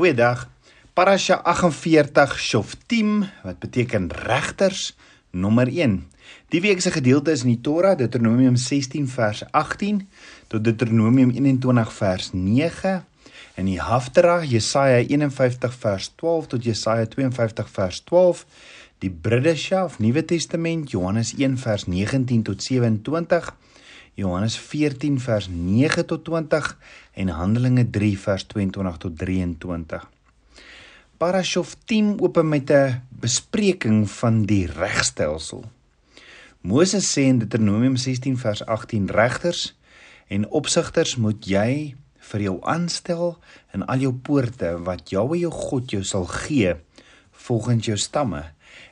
Goeiedag. Parasha 48 Shoftim wat beteken regters nommer 1. Die week se gedeelte is in die Torah Deuteronomium 16 vers 18 tot Deuteronomium 21 vers 9 en die Haftarah Jesaja 51 vers 12 tot Jesaja 52 vers 12 die Bridesha of Nuwe Testament Johannes 1 vers 19 tot 27 Johannes 14 vers 9 tot 20 en Handelinge 3 vers 22 tot 23. Parashoftim open met 'n bespreking van die regstelsel. Moses sê in Deuteronomium 16 vers 18 regters en opsigters moet jy vir jou aanstel in al jou poorte wat Jahwe jou God jou sal gee volgens jou stamme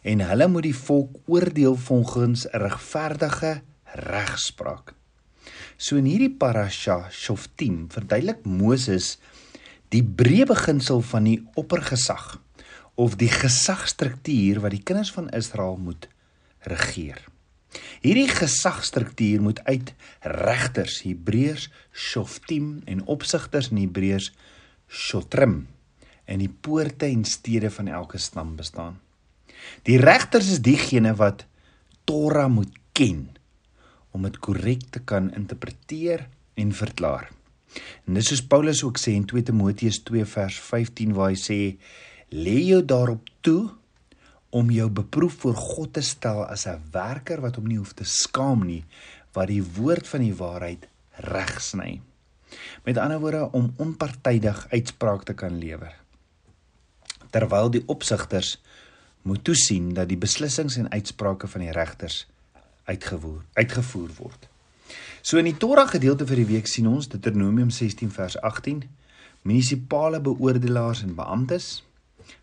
en hulle moet die volk oordeel volgens regverdige regspraak. So in hierdie parasha Shoftim verduidelik Moses die breë beginsel van die oppergesag of die gesagstruktuur wat die kinders van Israel moet regeer. Hierdie gesagstruktuur moet uit regters, Hebreërs Shoftim en opsigters in Hebreërs Shotrim en die poorte en stede van elke stam bestaan. Die regters is diegene wat Torah moet ken om dit korrek te kan interpreteer en verklaar. En dis soos Paulus ook sê in 2 Timoteus 2 vers 15 waar hy sê lê jou daarop toe om jou beproef voor God te stel as 'n werker wat hom nie hoef te skaam nie wat die woord van die waarheid reg sny. Met ander woorde om onpartydig uitspraak te kan lewer. Terwyl die opsigters moet toesien dat die beslissings en uitsprake van die regters uitgevoer uitgevoer word. So in die Torah gedeelte vir die week sien ons Deuteronomium 16 vers 18 munisipale beoordelaars en beamptes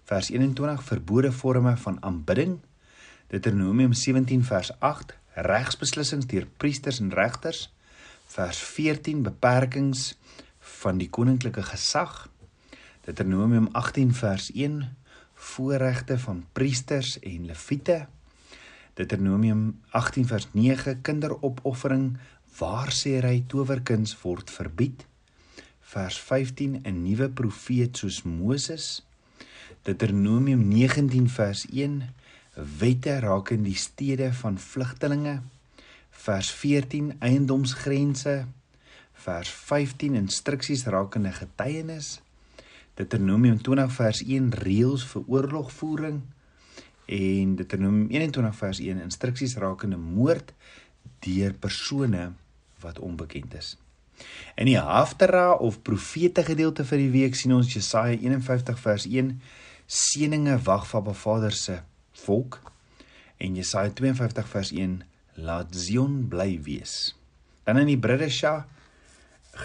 vers 21 verbode forme van aanbidding Deuteronomium 17 vers 8 regsbeslissings deur priesters en regters vers 14 beperkings van die koninklike gesag Deuteronomium 18 vers 1 voorregte van priesters en leviete Deuteronomium 18 vers 9 kinderopoffering waarsêry towerkuns word verbied. Vers 15 'n nuwe profeet soos Moses. Deuteronomium 19 vers 1 wette rakende die stede van vlugtelinge. Vers 14 eiendomsgrense. Vers 15 instruksies rakende getuienis. Deuteronomium 20 vers 1 reëls vir oorlogvoering en Deuteronomium 21 vers 1 instruksies rakende moord deur persone wat onbekend is. In die Haftara of profete gedeelte vir die week sien ons Jesaja 51 vers 1 seëninge wag vir Baba Vader se volk en Jesaja 52 vers 1 laat Zion bly wees. Dan in die Bridesha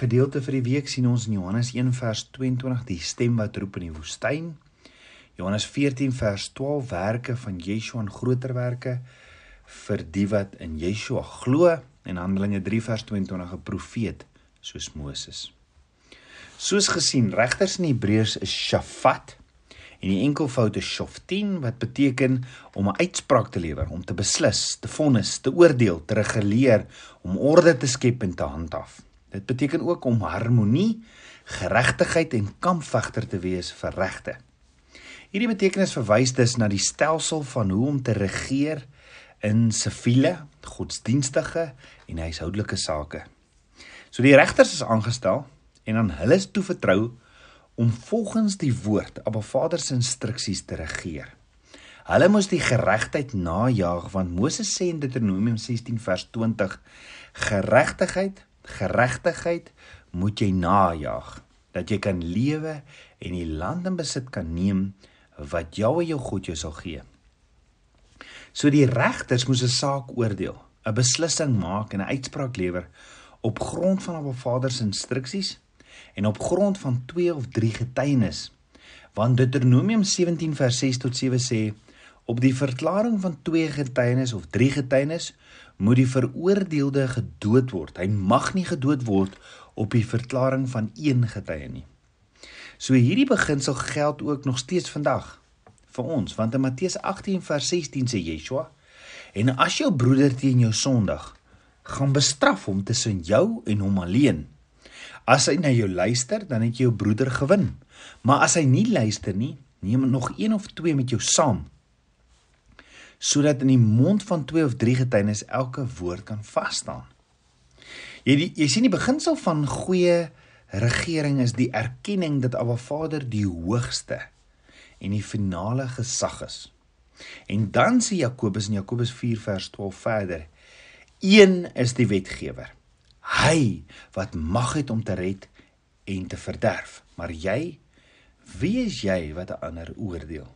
gedeelte vir die week sien ons in Johannes 1 vers 22 die stem wat roep in die woestyn Johannes 14 vers 12 werke van Yeshua en groter werke vir die wat in Yeshua glo en Handelinge 3 vers 22 'n profeet soos Moses. Soos gesien, regters in Hebreërs is shafat en die enkelvoud is shoftin wat beteken om 'n uitspraak te lewer, om te beslis, te vonnis, te oordeel, te reguleer, om orde te skep en te handhaaf. Dit beteken ook om harmonie, geregtigheid en kampvegter te wees vir regte. Hierdie betekenis verwys dus na die stelsel van hoe om te regeer in siviele, godsdienstige en huishoudelike sake. So die regters is aangestel en aan hulle is toevertrou om volgens die woord Abba Vader se instruksies te regeer. Hulle moes die geregtigheid najag want Moses sê in Deuteronomium 16 vers 20 geregtigheid geregtigheid moet jy najag dat jy kan lewe en die land in besit kan neem wat Jahwe jou God jou sal gee. So die regters moes 'n saak oordeel, 'n beslissing maak en 'n uitspraak lewer op grond van Abba Vader se instruksies en op grond van 2 of 3 getuienis. Want Deuteronomium 17 vers 6 tot 7 sê op die verklaring van 2 getuienis of 3 getuienis moet die veroordeelde gedood word. Hy mag nie gedood word op die verklaring van een getuie nie. So hierdie beginsel geld ook nog steeds vandag vir ons want in Matteus 18 vers 16 sê Yeshua en as jou broeder teen jou sondig gaan bestraf hom tussen jou en hom alleen As hy na jou luister, dan het jy jou broeder gewin. Maar as hy nie luister nie, neem nog een of twee met jou saam sodat in die mond van twee of drie getuienis elke woord kan vas staan. Jy die, jy sien die beginsel van goeie regering is die erkenning dat Abba Vader die hoogste en die finale gesag is. En dan sê Jakobus in Jakobus 4 vers 12 verder: Een is die wetgewer. Hy wat mag het om te red en te verderf. Maar jy, wie is jy wat 'n ander oordeel?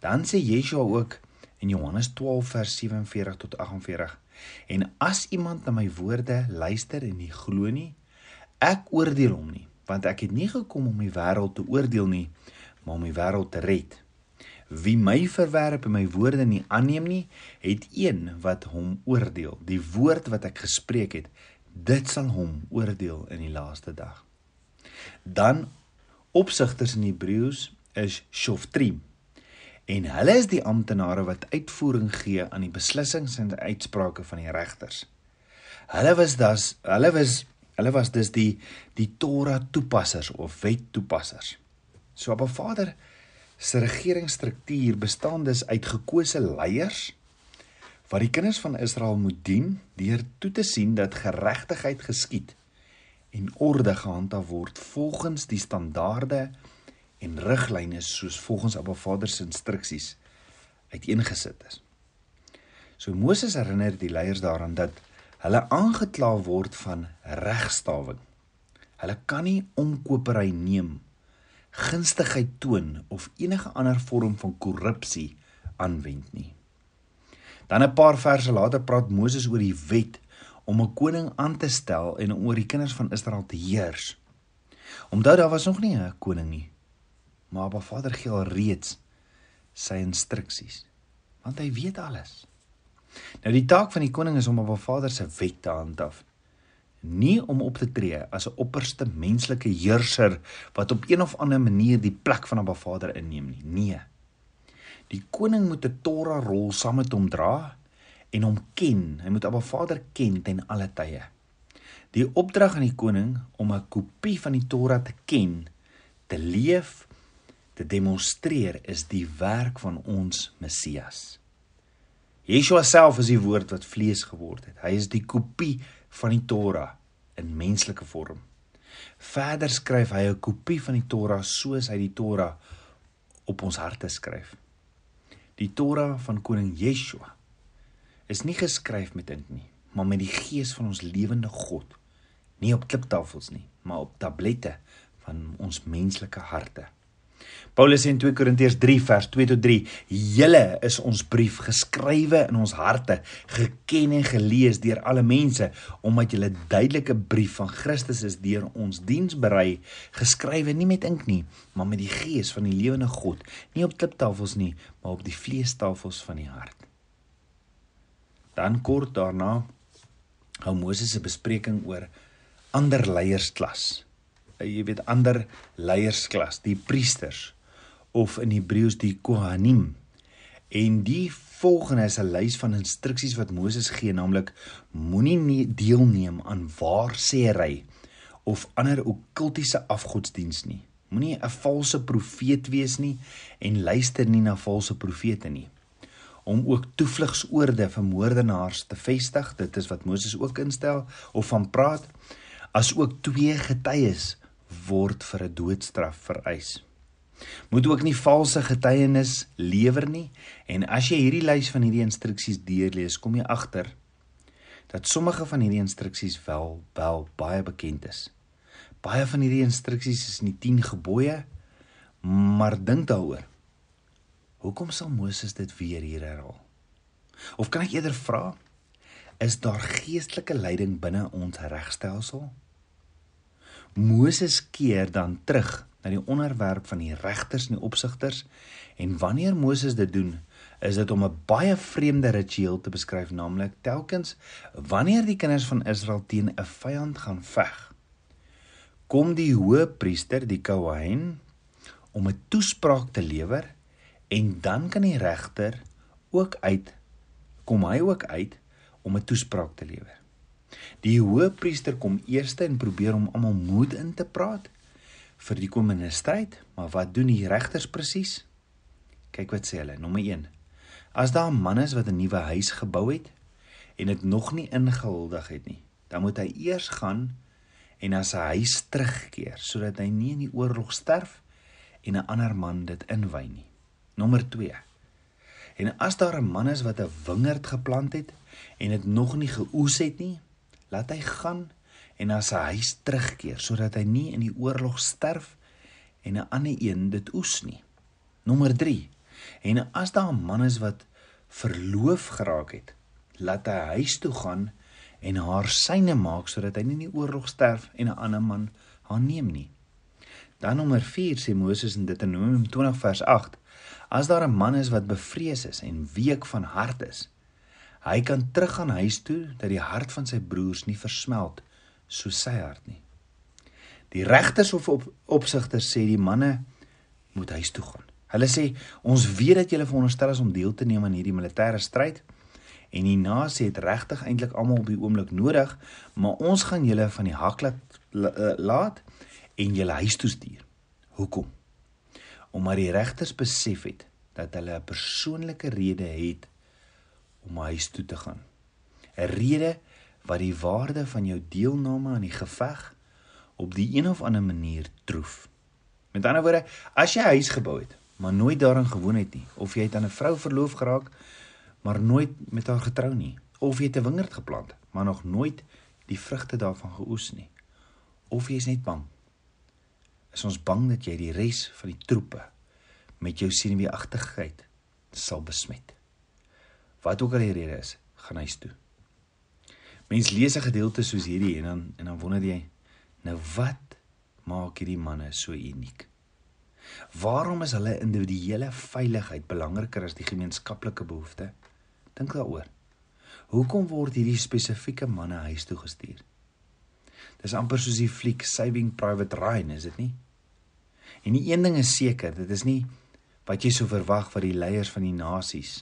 Dan sê Yeshua ook in Johannes 12 vers 47 tot 48 en as iemand na my woorde luister en nie glo nie ek oordeel hom nie want ek het nie gekom om die wêreld te oordeel nie maar om die wêreld te red. Wie my verwerp en my woorde nie aanneem nie het een wat hom oordeel. Die woord wat ek gespreek het dit sal hom oordeel in die laaste dag. Dan opsigters in Hebreëus is shoftrim en hulle is die amptenare wat uitvoering gee aan die beslissings en uitsprake van die regters. Hulle was das hulle was hulle was dus die die Torah toepassers of wet toepassers. So 'n Vader se regeringsstruktuur bestaan dus uit gekose leiers wat die kinders van Israel moet dien deur toe te sien dat geregtigheid geskied en orde gehandhaaf word volgens die standaarde en riglyne soos volgens Abba Vader se instruksies uiteengesit is. So Moses herinner die leiers daaraan dat hulle aangekla word van regstawing. Hulle kan nie omkopery neem, gunstigheid toon of enige ander vorm van korrupsie aanwend nie. Dan 'n paar verse later praat Moses oor die wet om 'n koning aan te stel en om oor die kinders van Israel te heers. Omdat daar was nog nie 'n koning nie, maar Abba Vader gee al reeds sy instruksies want hy weet alles. Nou die taak van die koning is om Abba Vader se wet te handhaaf. Nie om op te tree as 'n opperste menslike heerser wat op een of ander manier die plek van Abba Vader inneem nie. Nee. Die koning moet 'n Torah rol saam met hom dra en hom ken. Hy moet Abba Vader ken ten alle tye. Die opdrag aan die koning om 'n kopie van die Torah te ken, te leef te demonstreer is die werk van ons Messias. Yeshua self is die woord wat vlees geword het. Hy is die kopie van die Torah in menslike vorm. Verder skryf hy 'n kopie van die Torah soos hy die Torah op ons harte skryf. Die Torah van koning Yeshua is nie geskryf met ink nie, maar met die gees van ons lewende God, nie op kliptafels nie, maar op tablette van ons menslike harte. Paulus in 2 Korintiërs 3 vers 2 tot 3: "Julle is ons brief geskrywe in ons harte, geken en gelees deur alle mense, omdat julle duidelike brief van Christus is deur ons diens berei, geskrywe nie met ink nie, maar met die gees van die lewende God, nie op kliptafels nie, maar op die vleestafels van die hart." Dan kort daarna hou Moses 'n bespreking oor ander leiersklas. Jy weet ander leiersklas, die priesters of in Hebreëus die Kohanim. En die volgende is 'n lys van instruksies wat Moses gee, naamlik moenie deelneem aan waarsêery of ander okkultiese afgodsdiens nie. Moenie 'n valse profeet wees nie en luister nie na valse profete nie. Om ook toevlugsoorde vir moordenaars te vestig, dit is wat Moses ook instel of van praat, as ook twee getuies word vir 'n doodstraf vereis. Moet ook nie valse getuienis lewer nie en as jy hierdie lys van hierdie instruksies deurlees, kom jy agter dat sommige van hierdie instruksies wel wel baie bekend is. Baie van hierdie instruksies is in die 10 gebooie, maar dink daaroor. Hoekom sal Moses dit weer hier herhaal? Of kan ek eerder vra, is daar geestelike leiding binne ons regstelsel? Moses keer dan terug na die onderwerp van die regters en die opsigters en wanneer Moses dit doen is dit om 'n baie vreemde ritueel te beskryf naamlik telkens wanneer die kinders van Israel teen 'n vyand gaan veg kom die hoëpriester die kohen om 'n toespraak te lewer en dan kan die regter ook uit kom hy ook uit om 'n toespraak te lewer Die hoëpriester kom eers en probeer om almal moed in te praat vir die komende stryd, maar wat doen die regters presies? Kyk wat sê hulle. Nommer 1. As daar 'n man is wat 'n nuwe huis gebou het en dit nog nie ingehuldig het nie, dan moet hy eers gaan en na sy huis terugkeer sodat hy nie in die oorlog sterf en 'n ander man dit inwy nie. Nommer 2. En as daar 'n man is wat 'n wingerd geplant het en dit nog nie geoes het nie, laat hy gaan en na sy huis terugkeer sodat hy nie in die oorlog sterf en 'n ander een dit oes nie. Nommer 3. En as daar 'n man is wat verloof geraak het, laat hy huis toe gaan en haar syne maak sodat hy nie in die oorlog sterf en 'n ander man haar neem nie. Dan nommer 4 sê Moses in Deuteronomium 20 vers 8: As daar 'n man is wat bevrees is en week van hart is, hy kan teruggaan huis toe dat die hart van sy broers nie versmelt soos sy hart nie. Die regters of op, opsigters sê die manne moet huis toe gaan. Hulle sê ons weet dat julle veronderstel is om deel te neem aan hierdie militêre stryd en die nasie het regtig eintlik almal op die oomblik nodig, maar ons gaan julle van die hak laat, eh, laat en julle huis toe stuur. Hoekom? Omdat die regters besef het dat hulle 'n persoonlike rede het om huis toe te gaan. 'n Rede wat die waarde van jou deelname aan die geveg op die een of ander manier troef. Met ander woorde, as jy huis gebou het, maar nooit daarin gewoon het nie of jy het aan 'n vrou verloof geraak maar nooit met haar getrou nie of jy het 'n wingerd geplant maar nog nooit die vrugte daarvan geoes nie of jy is net bang is ons bang dat jy die res van die troepe met jou senuweeagtigheid sal besmet wat ook al die rede is gaan huis toe mens lees 'n gedeelte soos hierdie en dan en dan wonder jy nou wat maak hierdie manne so uniek Waarom is hulle individuele veiligheid belangriker as die gemeenskaplike behoefte? Dink daaroor. Hoekom word hierdie spesifieke manne huis toe gestuur? Dis amper soos die fliek Saving Private Ryan, is dit nie? En die een ding is seker, dit is nie wat jy sou verwag van die leiers van die nasies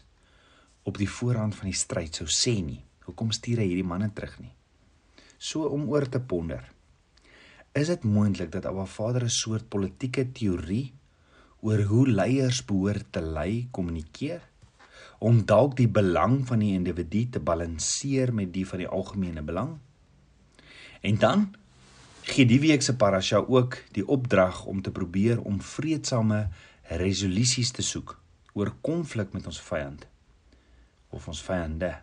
op die voorhand van die stryd sou sê nie. Hoekom stuur hy hierdie manne terug nie? So om oor te ponder. Is dit moontlik dat Abba Vader 'n soort politieke teorie oor hoe leiers behoort te lei kommunikeer om dalk die belang van die individu te balanseer met die van die algemene belang? En dan gee die week se parasha ook die opdrag om te probeer om vredesame resolusies te soek oor konflik met ons vyand of ons vyande.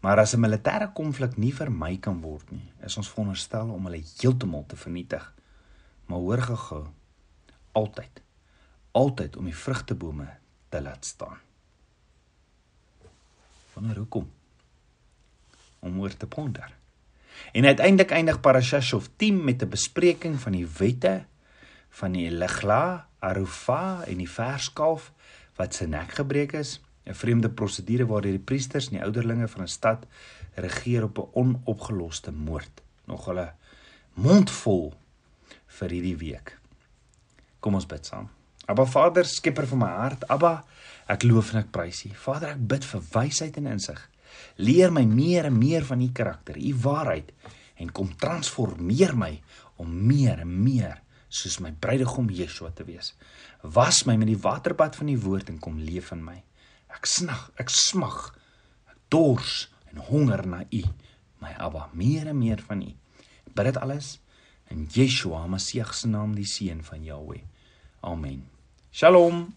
Maar as 'n militêre konflik nie vermy kan word nie, is ons veronderstel om hulle heeltemal te vernietig. Maar hoor gehou, altyd, altyd om die vrugtebome te laat staan. Wanneer hoekom? Om oor te ponder. En uiteindelik eindig Parashashov 10 met 'n bespreking van die wette van die Legla, Arufa en die verskalf wat sy nek gebreek is 'n vreemde prosedure waardeur die priesters en die ouderlinge van 'n stad regeer op 'n onopgeloste moord. Nog hulle mondvol vir hierdie week. Kom ons bid saam. Abba Vader, skepper van my hart, Abba, ek loof en ek prys U. Vader, ek bid vir wysheid en insig. Leer my meer en meer van U karakter, U waarheid en kom transformeer my om meer en meer soos my bruidegom Yeshua te wees. Was my met die waterbad van die woord en kom leef in my. Ek snag, ek smag, ek dors en honger na U, my Abba, meer en meer van U. Bid dit alles in Yeshua Messie se naam, die seun van Jahweh. Amen. Shalom.